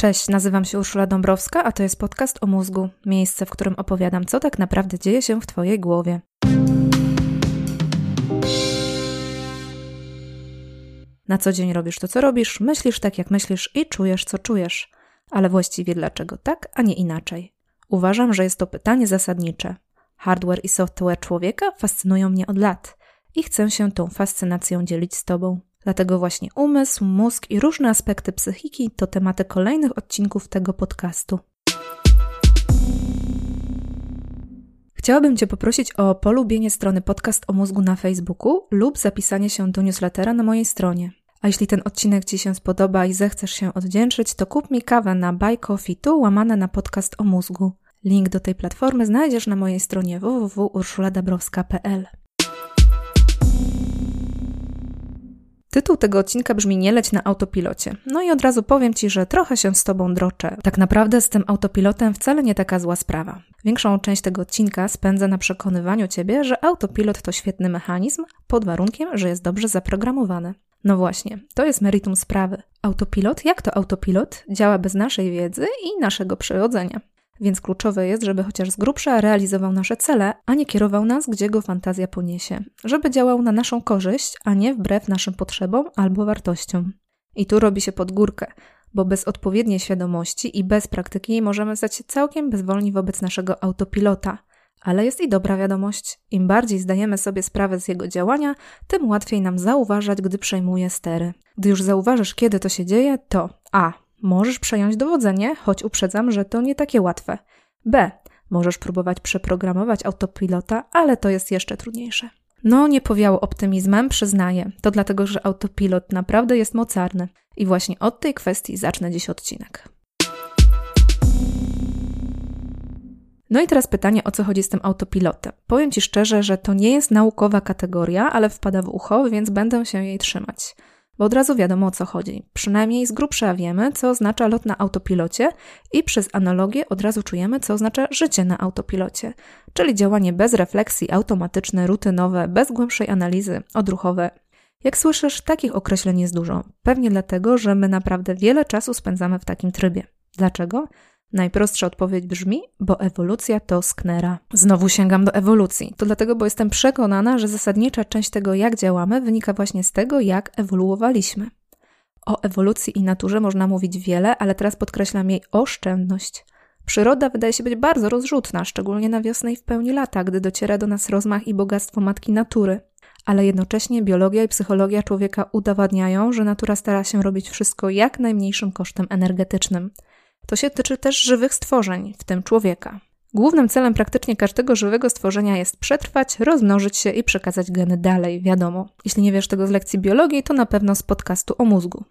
Cześć, nazywam się Urszula Dąbrowska, a to jest podcast o mózgu. Miejsce, w którym opowiadam, co tak naprawdę dzieje się w Twojej głowie. Na co dzień robisz to, co robisz, myślisz tak, jak myślisz i czujesz, co czujesz. Ale właściwie dlaczego tak, a nie inaczej? Uważam, że jest to pytanie zasadnicze. Hardware i software człowieka fascynują mnie od lat i chcę się tą fascynacją dzielić z Tobą. Dlatego właśnie umysł, mózg i różne aspekty psychiki to tematy kolejnych odcinków tego podcastu. Chciałabym Cię poprosić o polubienie strony Podcast o mózgu na Facebooku lub zapisanie się do newslettera na mojej stronie. A jeśli ten odcinek Ci się spodoba i zechcesz się odwdzięczyć, to kup mi kawę na Buy Coffee tu łamane na podcast o mózgu. Link do tej platformy znajdziesz na mojej stronie www.urszuladabrowska.pl. Tytuł tego odcinka brzmi Nie leć na autopilocie. No i od razu powiem Ci, że trochę się z Tobą droczę. Tak naprawdę z tym autopilotem wcale nie taka zła sprawa. Większą część tego odcinka spędzę na przekonywaniu Ciebie, że autopilot to świetny mechanizm, pod warunkiem, że jest dobrze zaprogramowany. No właśnie, to jest meritum sprawy. Autopilot, jak to autopilot, działa bez naszej wiedzy i naszego przyrodzenia. Więc kluczowe jest, żeby chociaż z grubsza realizował nasze cele, a nie kierował nas, gdzie go fantazja poniesie. Żeby działał na naszą korzyść, a nie wbrew naszym potrzebom albo wartościom. I tu robi się pod górkę, bo bez odpowiedniej świadomości i bez praktyki możemy stać się całkiem bezwolni wobec naszego autopilota. Ale jest i dobra wiadomość. Im bardziej zdajemy sobie sprawę z jego działania, tym łatwiej nam zauważać, gdy przejmuje stery. Gdy już zauważysz, kiedy to się dzieje, to A Możesz przejąć dowodzenie, choć uprzedzam, że to nie takie łatwe. B. Możesz próbować przeprogramować autopilota, ale to jest jeszcze trudniejsze. No, nie powiało optymizmem, przyznaję. To dlatego, że autopilot naprawdę jest mocarny. I właśnie od tej kwestii zacznę dziś odcinek. No i teraz pytanie, o co chodzi z tym autopilotem. Powiem Ci szczerze, że to nie jest naukowa kategoria, ale wpada w ucho, więc będę się jej trzymać bo od razu wiadomo o co chodzi. Przynajmniej z grubsza wiemy, co oznacza lot na autopilocie i przez analogię od razu czujemy, co oznacza życie na autopilocie, czyli działanie bez refleksji, automatyczne, rutynowe, bez głębszej analizy, odruchowe. Jak słyszysz, takich określeń jest dużo. Pewnie dlatego, że my naprawdę wiele czasu spędzamy w takim trybie. Dlaczego? Najprostsza odpowiedź brzmi, bo ewolucja to sknera. Znowu sięgam do ewolucji. To dlatego, bo jestem przekonana, że zasadnicza część tego, jak działamy, wynika właśnie z tego, jak ewoluowaliśmy. O ewolucji i naturze można mówić wiele, ale teraz podkreślam jej oszczędność. Przyroda wydaje się być bardzo rozrzutna, szczególnie na wiosnę i w pełni lata, gdy dociera do nas rozmach i bogactwo matki natury. Ale jednocześnie biologia i psychologia człowieka udowadniają, że natura stara się robić wszystko jak najmniejszym kosztem energetycznym – to się tyczy też żywych stworzeń, w tym człowieka. Głównym celem praktycznie każdego żywego stworzenia jest przetrwać, rozmnożyć się i przekazać geny dalej, wiadomo. Jeśli nie wiesz tego z lekcji biologii, to na pewno z podcastu o mózgu.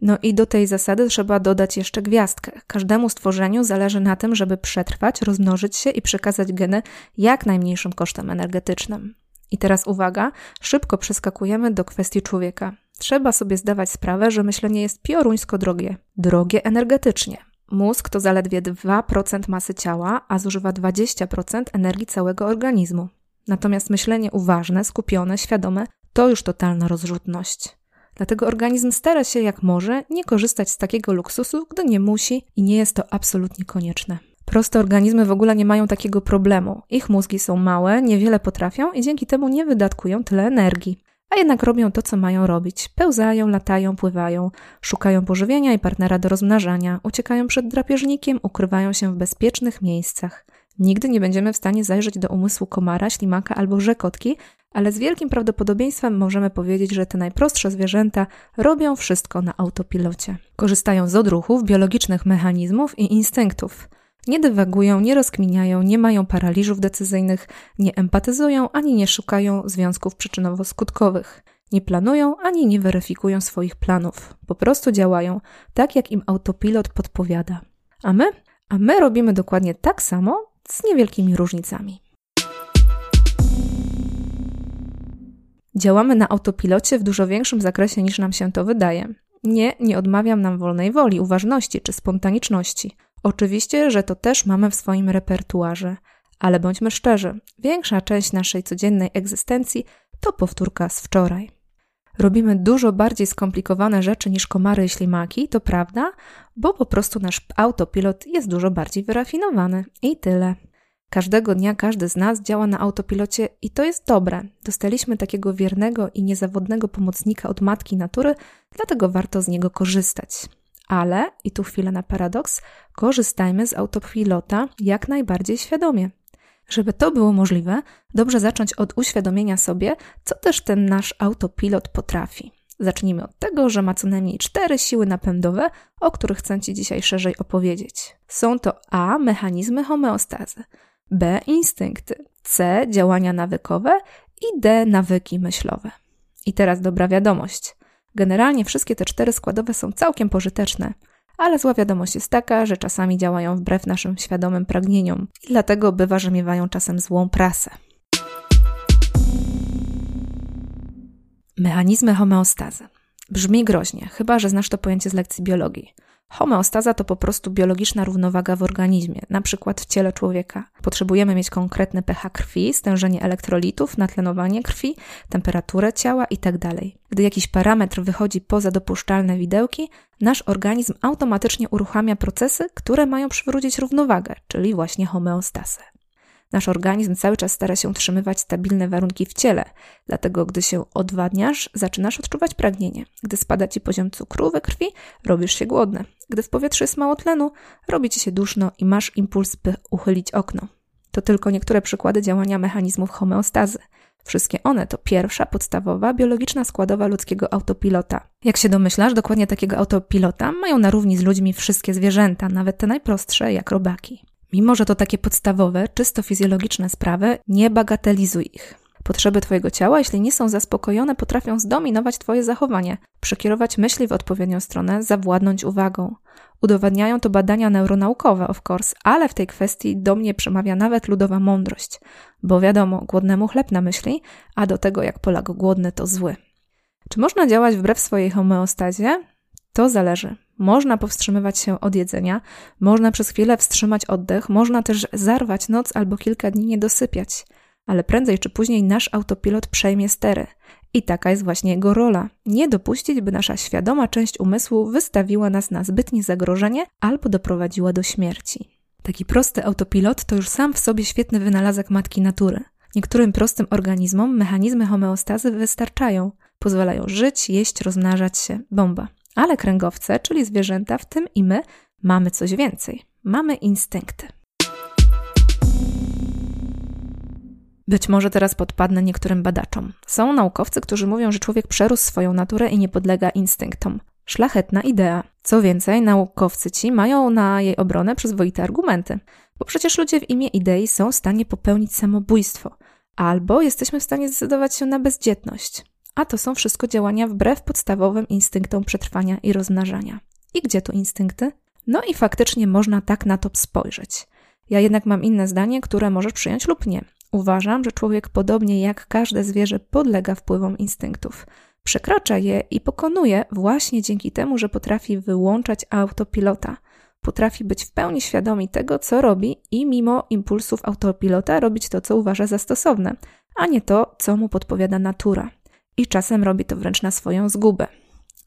No i do tej zasady trzeba dodać jeszcze gwiazdkę. Każdemu stworzeniu zależy na tym, żeby przetrwać, rozmnożyć się i przekazać geny jak najmniejszym kosztem energetycznym. I teraz uwaga, szybko przeskakujemy do kwestii człowieka. Trzeba sobie zdawać sprawę, że myślenie jest pioruńsko drogie. Drogie energetycznie. Mózg to zaledwie 2% masy ciała, a zużywa 20% energii całego organizmu. Natomiast myślenie uważne, skupione, świadome to już totalna rozrzutność. Dlatego organizm stara się jak może nie korzystać z takiego luksusu, gdy nie musi i nie jest to absolutnie konieczne. Proste organizmy w ogóle nie mają takiego problemu. Ich mózgi są małe, niewiele potrafią i dzięki temu nie wydatkują tyle energii a jednak robią to, co mają robić. Pełzają, latają, pływają, szukają pożywienia i partnera do rozmnażania, uciekają przed drapieżnikiem, ukrywają się w bezpiecznych miejscach. Nigdy nie będziemy w stanie zajrzeć do umysłu komara, ślimaka albo rzekotki, ale z wielkim prawdopodobieństwem możemy powiedzieć, że te najprostsze zwierzęta robią wszystko na autopilocie. Korzystają z odruchów, biologicznych mechanizmów i instynktów. Nie dywagują, nie rozkminiają, nie mają paraliżów decyzyjnych, nie empatyzują ani nie szukają związków przyczynowo-skutkowych. Nie planują ani nie weryfikują swoich planów. Po prostu działają tak, jak im autopilot podpowiada. A my? A my robimy dokładnie tak samo z niewielkimi różnicami. Działamy na autopilocie w dużo większym zakresie niż nam się to wydaje. Nie, nie odmawiam nam wolnej woli, uważności czy spontaniczności. Oczywiście, że to też mamy w swoim repertuarze, ale bądźmy szczerzy, większa część naszej codziennej egzystencji to powtórka z wczoraj. Robimy dużo bardziej skomplikowane rzeczy niż komary i ślimaki, to prawda, bo po prostu nasz autopilot jest dużo bardziej wyrafinowany. I tyle. Każdego dnia każdy z nas działa na autopilocie i to jest dobre. Dostaliśmy takiego wiernego i niezawodnego pomocnika od matki natury, dlatego warto z niego korzystać. Ale, i tu chwilę na paradoks, korzystajmy z autopilota jak najbardziej świadomie. Żeby to było możliwe, dobrze zacząć od uświadomienia sobie, co też ten nasz autopilot potrafi. Zacznijmy od tego, że ma co najmniej cztery siły napędowe, o których chcę Ci dzisiaj szerzej opowiedzieć. Są to A. Mechanizmy homeostazy, B. Instynkty, C. Działania nawykowe i D. Nawyki myślowe. I teraz dobra wiadomość. Generalnie wszystkie te cztery składowe są całkiem pożyteczne, ale zła wiadomość jest taka, że czasami działają wbrew naszym świadomym pragnieniom i dlatego bywa, że miewają czasem złą prasę. Mechanizmy homeostazy. Brzmi groźnie, chyba że znasz to pojęcie z lekcji biologii. Homeostaza to po prostu biologiczna równowaga w organizmie, na przykład w ciele człowieka. Potrzebujemy mieć konkretny pH krwi, stężenie elektrolitów, natlenowanie krwi, temperaturę ciała itd. Tak Gdy jakiś parametr wychodzi poza dopuszczalne widełki, nasz organizm automatycznie uruchamia procesy, które mają przywrócić równowagę, czyli właśnie homeostazę. Nasz organizm cały czas stara się utrzymywać stabilne warunki w ciele, dlatego gdy się odwadniasz, zaczynasz odczuwać pragnienie. Gdy spada ci poziom cukru we krwi, robisz się głodny. Gdy w powietrzu jest mało tlenu, robi ci się duszno i masz impuls, by uchylić okno. To tylko niektóre przykłady działania mechanizmów homeostazy. Wszystkie one to pierwsza, podstawowa, biologiczna składowa ludzkiego autopilota. Jak się domyślasz, dokładnie takiego autopilota mają na równi z ludźmi wszystkie zwierzęta, nawet te najprostsze, jak robaki. Mimo, że to takie podstawowe, czysto fizjologiczne sprawy, nie bagatelizuj ich. Potrzeby Twojego ciała, jeśli nie są zaspokojone, potrafią zdominować Twoje zachowanie, przekierować myśli w odpowiednią stronę, zawładnąć uwagą. Udowadniają to badania neuronaukowe, of course, ale w tej kwestii do mnie przemawia nawet ludowa mądrość, bo wiadomo, głodnemu chleb na myśli, a do tego jak Polak głodny to zły. Czy można działać wbrew swojej homeostazie? To zależy. Można powstrzymywać się od jedzenia, można przez chwilę wstrzymać oddech, można też zarwać noc albo kilka dni nie dosypiać, ale prędzej czy później nasz autopilot przejmie stery. I taka jest właśnie jego rola. Nie dopuścić, by nasza świadoma część umysłu wystawiła nas na zbytnie zagrożenie albo doprowadziła do śmierci. Taki prosty autopilot to już sam w sobie świetny wynalazek matki natury. Niektórym prostym organizmom mechanizmy homeostazy wystarczają. Pozwalają żyć, jeść, rozmnażać się. Bomba. Ale kręgowce, czyli zwierzęta, w tym i my, mamy coś więcej. Mamy instynkty. Być może teraz podpadnę niektórym badaczom. Są naukowcy, którzy mówią, że człowiek przerósł swoją naturę i nie podlega instynktom. Szlachetna idea. Co więcej, naukowcy ci mają na jej obronę przyzwoite argumenty. Bo przecież ludzie w imię idei są w stanie popełnić samobójstwo. Albo jesteśmy w stanie zdecydować się na bezdzietność a to są wszystko działania wbrew podstawowym instynktom przetrwania i rozmnażania. I gdzie tu instynkty? No i faktycznie można tak na to spojrzeć. Ja jednak mam inne zdanie, które możesz przyjąć lub nie. Uważam, że człowiek podobnie jak każde zwierzę podlega wpływom instynktów. Przekracza je i pokonuje właśnie dzięki temu, że potrafi wyłączać autopilota. Potrafi być w pełni świadomi tego, co robi i mimo impulsów autopilota robić to, co uważa za stosowne, a nie to, co mu podpowiada natura i czasem robi to wręcz na swoją zgubę.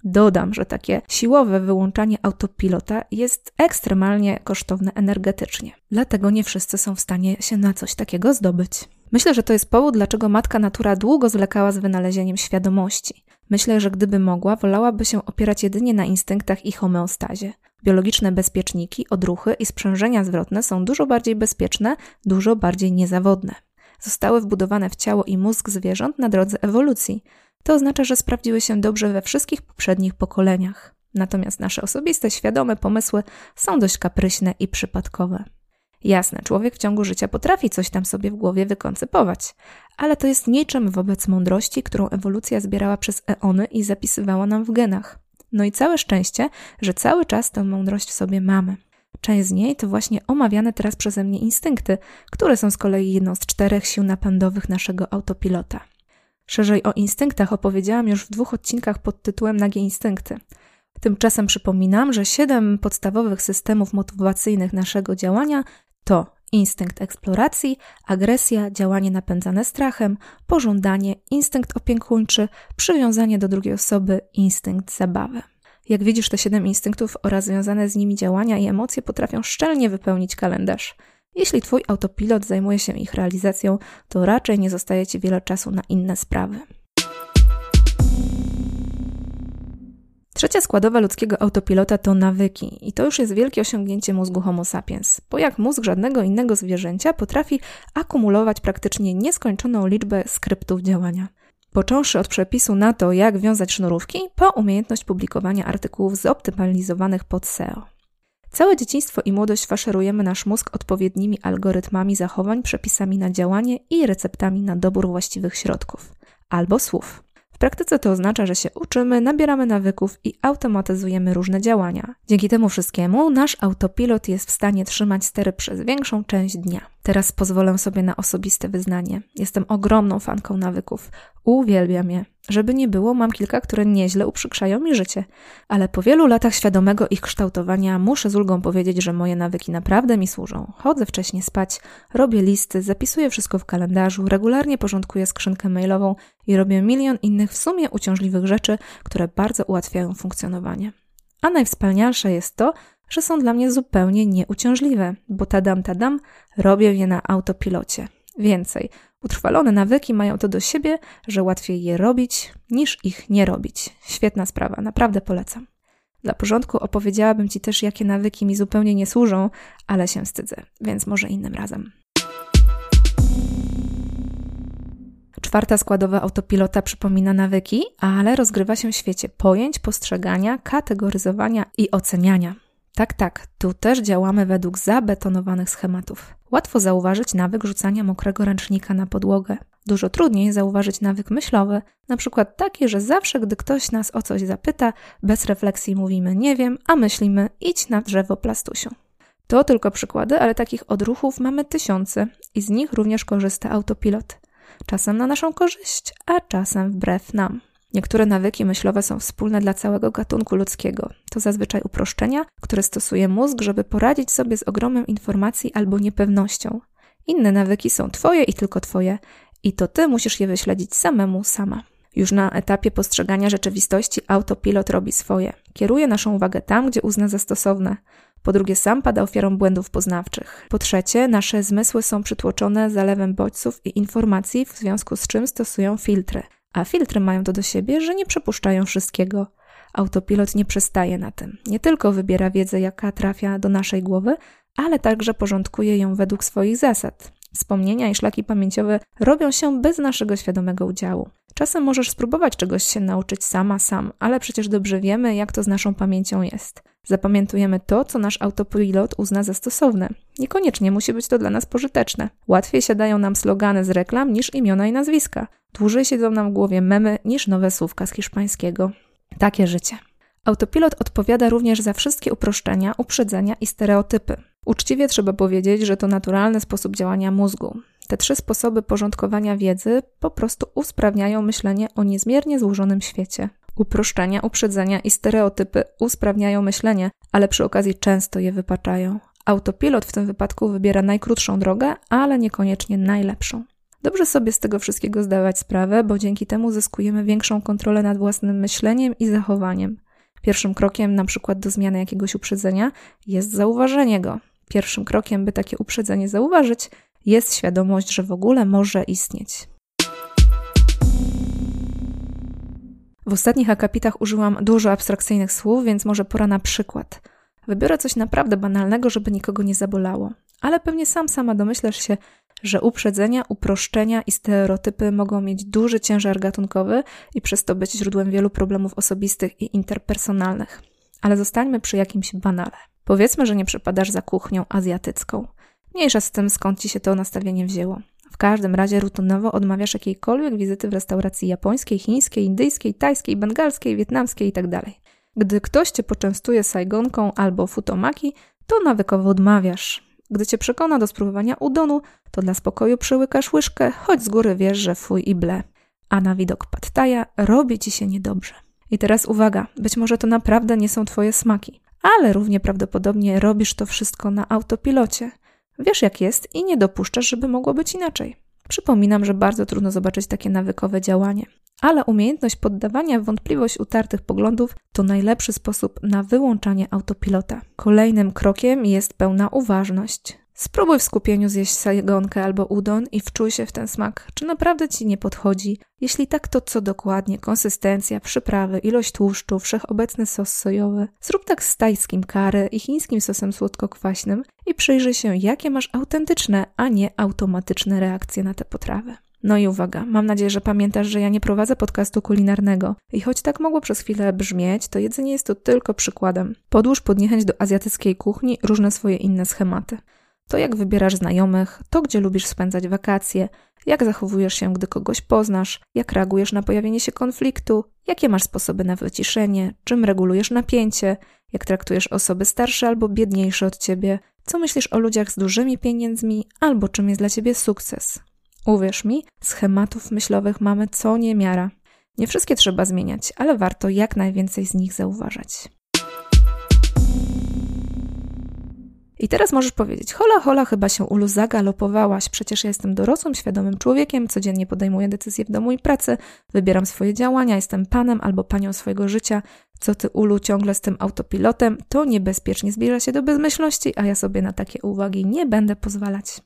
Dodam, że takie siłowe wyłączanie autopilota jest ekstremalnie kosztowne energetycznie. Dlatego nie wszyscy są w stanie się na coś takiego zdobyć. Myślę, że to jest powód, dlaczego matka natura długo zwlekała z wynalezieniem świadomości. Myślę, że gdyby mogła, wolałaby się opierać jedynie na instynktach i homeostazie. Biologiczne bezpieczniki, odruchy i sprzężenia zwrotne są dużo bardziej bezpieczne, dużo bardziej niezawodne zostały wbudowane w ciało i mózg zwierząt na drodze ewolucji. To oznacza, że sprawdziły się dobrze we wszystkich poprzednich pokoleniach. Natomiast nasze osobiste, świadome pomysły są dość kapryśne i przypadkowe. Jasne, człowiek w ciągu życia potrafi coś tam sobie w głowie wykoncypować, ale to jest niczym wobec mądrości, którą ewolucja zbierała przez eony i zapisywała nam w genach. No i całe szczęście, że cały czas tę mądrość w sobie mamy. Część z niej to właśnie omawiane teraz przeze mnie instynkty, które są z kolei jedną z czterech sił napędowych naszego autopilota. Szerzej o instynktach opowiedziałam już w dwóch odcinkach pod tytułem Nagie instynkty. Tymczasem przypominam, że siedem podstawowych systemów motywacyjnych naszego działania to instynkt eksploracji, agresja, działanie napędzane strachem, pożądanie, instynkt opiekuńczy, przywiązanie do drugiej osoby, instynkt zabawy. Jak widzisz, te siedem instynktów oraz związane z nimi działania i emocje potrafią szczelnie wypełnić kalendarz. Jeśli twój autopilot zajmuje się ich realizacją, to raczej nie zostaje ci wiele czasu na inne sprawy. Trzecia składowa ludzkiego autopilota to nawyki, i to już jest wielkie osiągnięcie mózgu Homo sapiens, bo jak mózg żadnego innego zwierzęcia potrafi akumulować praktycznie nieskończoną liczbę skryptów działania. Począwszy od przepisu na to, jak wiązać sznurówki, po umiejętność publikowania artykułów zoptymalizowanych pod SEO. Całe dzieciństwo i młodość faszerujemy nasz mózg odpowiednimi algorytmami zachowań, przepisami na działanie i receptami na dobór właściwych środków albo słów praktyce to oznacza, że się uczymy, nabieramy nawyków i automatyzujemy różne działania. Dzięki temu wszystkiemu nasz autopilot jest w stanie trzymać stery przez większą część dnia. Teraz pozwolę sobie na osobiste wyznanie. Jestem ogromną fanką nawyków. Uwielbiam je. Żeby nie było, mam kilka, które nieźle uprzykrzają mi życie. Ale po wielu latach świadomego ich kształtowania muszę z ulgą powiedzieć, że moje nawyki naprawdę mi służą. Chodzę wcześniej spać, robię listy, zapisuję wszystko w kalendarzu, regularnie porządkuję skrzynkę mailową i robię milion innych w sumie uciążliwych rzeczy, które bardzo ułatwiają funkcjonowanie. A najwspanialsze jest to, że są dla mnie zupełnie nieuciążliwe, bo tadam tadam, robię je na autopilocie. Więcej, utrwalone nawyki mają to do siebie, że łatwiej je robić niż ich nie robić. Świetna sprawa, naprawdę polecam. Dla porządku opowiedziałabym Ci też, jakie nawyki mi zupełnie nie służą, ale się wstydzę, więc może innym razem. Czwarta składowa autopilota przypomina nawyki, ale rozgrywa się w świecie pojęć, postrzegania, kategoryzowania i oceniania. Tak, tak, tu też działamy według zabetonowanych schematów. Łatwo zauważyć nawyk rzucania mokrego ręcznika na podłogę. Dużo trudniej zauważyć nawyk myślowy, na przykład taki, że zawsze, gdy ktoś nas o coś zapyta, bez refleksji mówimy nie wiem, a myślimy idź na drzewo plastusiu. To tylko przykłady, ale takich odruchów mamy tysiące i z nich również korzysta autopilot. Czasem na naszą korzyść, a czasem wbrew nam. Niektóre nawyki myślowe są wspólne dla całego gatunku ludzkiego. To zazwyczaj uproszczenia, które stosuje mózg, żeby poradzić sobie z ogromem informacji albo niepewnością. Inne nawyki są Twoje i tylko Twoje, i to Ty musisz je wyśledzić samemu, sama. Już na etapie postrzegania rzeczywistości autopilot robi swoje. Kieruje naszą uwagę tam, gdzie uzna za stosowne. Po drugie, sam pada ofiarą błędów poznawczych. Po trzecie, nasze zmysły są przytłoczone zalewem bodźców i informacji, w związku z czym stosują filtry. A filtry mają to do siebie, że nie przepuszczają wszystkiego. Autopilot nie przestaje na tym. Nie tylko wybiera wiedzę, jaka trafia do naszej głowy, ale także porządkuje ją według swoich zasad. Wspomnienia i szlaki pamięciowe robią się bez naszego świadomego udziału. Czasem możesz spróbować czegoś się nauczyć sama, sam, ale przecież dobrze wiemy, jak to z naszą pamięcią jest. Zapamiętujemy to, co nasz autopilot uzna za stosowne. Niekoniecznie musi być to dla nas pożyteczne. Łatwiej siadają nam slogany z reklam niż imiona i nazwiska. Dłużej siedzą nam w głowie memy niż nowe słówka z hiszpańskiego. Takie życie. Autopilot odpowiada również za wszystkie uproszczenia, uprzedzenia i stereotypy. Uczciwie trzeba powiedzieć, że to naturalny sposób działania mózgu. Te trzy sposoby porządkowania wiedzy po prostu usprawniają myślenie o niezmiernie złożonym świecie. Uproszczenia, uprzedzenia i stereotypy usprawniają myślenie, ale przy okazji często je wypaczają. Autopilot w tym wypadku wybiera najkrótszą drogę, ale niekoniecznie najlepszą. Dobrze sobie z tego wszystkiego zdawać sprawę, bo dzięki temu zyskujemy większą kontrolę nad własnym myśleniem i zachowaniem. Pierwszym krokiem, na przykład do zmiany jakiegoś uprzedzenia, jest zauważenie go. Pierwszym krokiem, by takie uprzedzenie zauważyć, jest świadomość, że w ogóle może istnieć. W ostatnich akapitach użyłam dużo abstrakcyjnych słów, więc może pora na przykład. Wybiorę coś naprawdę banalnego, żeby nikogo nie zabolało. Ale pewnie sam sama domyślasz się, że uprzedzenia, uproszczenia i stereotypy mogą mieć duży ciężar gatunkowy i przez to być źródłem wielu problemów osobistych i interpersonalnych. Ale zostańmy przy jakimś banale. Powiedzmy, że nie przepadasz za kuchnią azjatycką. Mniejsza z tym, skąd ci się to nastawienie wzięło. W każdym razie rutynowo odmawiasz jakiejkolwiek wizyty w restauracji japońskiej, chińskiej, indyjskiej, tajskiej, bengalskiej, wietnamskiej itd. Tak Gdy ktoś cię poczęstuje sajgonką albo futomaki, to nawykowo odmawiasz. Gdy cię przekona do spróbowania udonu, to dla spokoju przełykasz łyżkę, choć z góry wiesz, że fuj i ble. A na widok pattaja robi ci się niedobrze. I teraz uwaga, być może to naprawdę nie są twoje smaki, ale równie prawdopodobnie robisz to wszystko na autopilocie. Wiesz jak jest i nie dopuszczasz, żeby mogło być inaczej. Przypominam, że bardzo trudno zobaczyć takie nawykowe działanie, ale umiejętność poddawania wątpliwość utartych poglądów to najlepszy sposób na wyłączanie autopilota. Kolejnym krokiem jest pełna uważność. Spróbuj w skupieniu zjeść sagonkę albo udon i wczuj się w ten smak, czy naprawdę ci nie podchodzi. Jeśli tak, to co dokładnie? Konsystencja, przyprawy, ilość tłuszczu, wszechobecny sos sojowy. Zrób tak z tajskim kary i chińskim sosem słodko-kwaśnym i przyjrzyj się, jakie masz autentyczne, a nie automatyczne reakcje na te potrawy. No i uwaga, mam nadzieję, że pamiętasz, że ja nie prowadzę podcastu kulinarnego. I choć tak mogło przez chwilę brzmieć, to jedzenie jest to tylko przykładem. Podłóż pod niechęć do azjatyckiej kuchni różne swoje inne schematy. To jak wybierasz znajomych, to gdzie lubisz spędzać wakacje, jak zachowujesz się, gdy kogoś poznasz, jak reagujesz na pojawienie się konfliktu, jakie masz sposoby na wyciszenie, czym regulujesz napięcie, jak traktujesz osoby starsze albo biedniejsze od ciebie, co myślisz o ludziach z dużymi pieniędzmi, albo czym jest dla ciebie sukces. Uwierz mi, schematów myślowych mamy co niemiara. Nie wszystkie trzeba zmieniać, ale warto jak najwięcej z nich zauważać. I teraz możesz powiedzieć: Hola, hola, chyba się Ulu zagalopowałaś. Przecież ja jestem dorosłym, świadomym człowiekiem, codziennie podejmuję decyzje w domu i pracy, wybieram swoje działania, jestem panem albo panią swojego życia. Co ty, Ulu, ciągle z tym autopilotem? To niebezpiecznie zbliża się do bezmyślności, a ja sobie na takie uwagi nie będę pozwalać.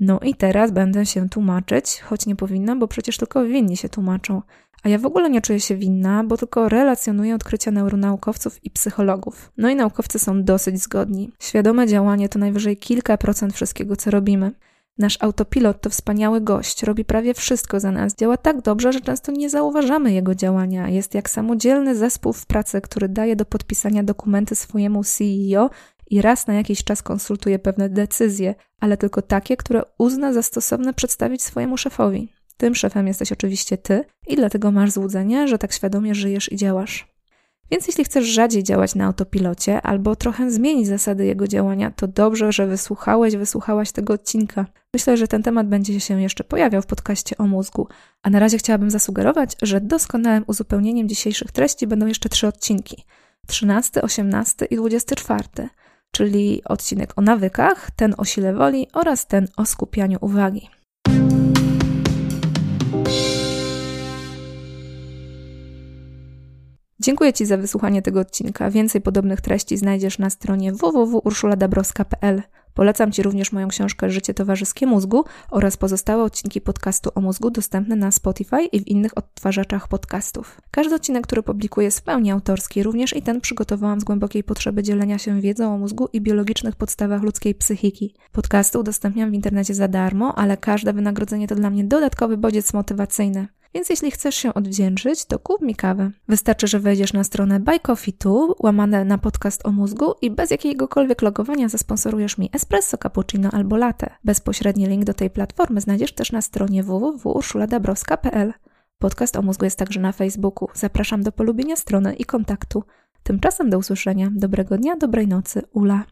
No i teraz będę się tłumaczyć, choć nie powinnam, bo przecież tylko winni się tłumaczą. A ja w ogóle nie czuję się winna, bo tylko relacjonuję odkrycia neuronaukowców i psychologów. No i naukowcy są dosyć zgodni. Świadome działanie to najwyżej kilka procent wszystkiego, co robimy. Nasz autopilot to wspaniały gość, robi prawie wszystko za nas, działa tak dobrze, że często nie zauważamy jego działania. Jest jak samodzielny zespół w pracy, który daje do podpisania dokumenty swojemu CEO i raz na jakiś czas konsultuje pewne decyzje, ale tylko takie, które uzna za stosowne przedstawić swojemu szefowi. Tym szefem jesteś oczywiście ty i dlatego masz złudzenie, że tak świadomie żyjesz i działasz. Więc jeśli chcesz rzadziej działać na autopilocie albo trochę zmienić zasady jego działania, to dobrze, że wysłuchałeś, wysłuchałaś tego odcinka. Myślę, że ten temat będzie się jeszcze pojawiał w podcaście o mózgu. A na razie chciałabym zasugerować, że doskonałym uzupełnieniem dzisiejszych treści będą jeszcze trzy odcinki: 13, 18 i 24 czyli odcinek o nawykach, ten o sile woli oraz ten o skupianiu uwagi. Dziękuję Ci za wysłuchanie tego odcinka. Więcej podobnych treści znajdziesz na stronie www.urszuladabrowska.pl. Polecam Ci również moją książkę Życie towarzyskie mózgu oraz pozostałe odcinki podcastu o mózgu dostępne na Spotify i w innych odtwarzaczach podcastów. Każdy odcinek, który publikuję jest w pełni autorski, również i ten przygotowałam z głębokiej potrzeby dzielenia się wiedzą o mózgu i biologicznych podstawach ludzkiej psychiki. Podcasty udostępniam w internecie za darmo, ale każde wynagrodzenie to dla mnie dodatkowy bodziec motywacyjny. Więc jeśli chcesz się odwdzięczyć, to kup mi kawę. Wystarczy, że wejdziesz na stronę Buy Coffee Tu, łamane na podcast o mózgu i bez jakiegokolwiek logowania zasponsorujesz mi espresso, cappuccino albo latte. Bezpośredni link do tej platformy znajdziesz też na stronie www.urszuladabrowska.pl. Podcast o mózgu jest także na Facebooku. Zapraszam do polubienia strony i kontaktu. Tymczasem do usłyszenia. Dobrego dnia, dobrej nocy. Ula.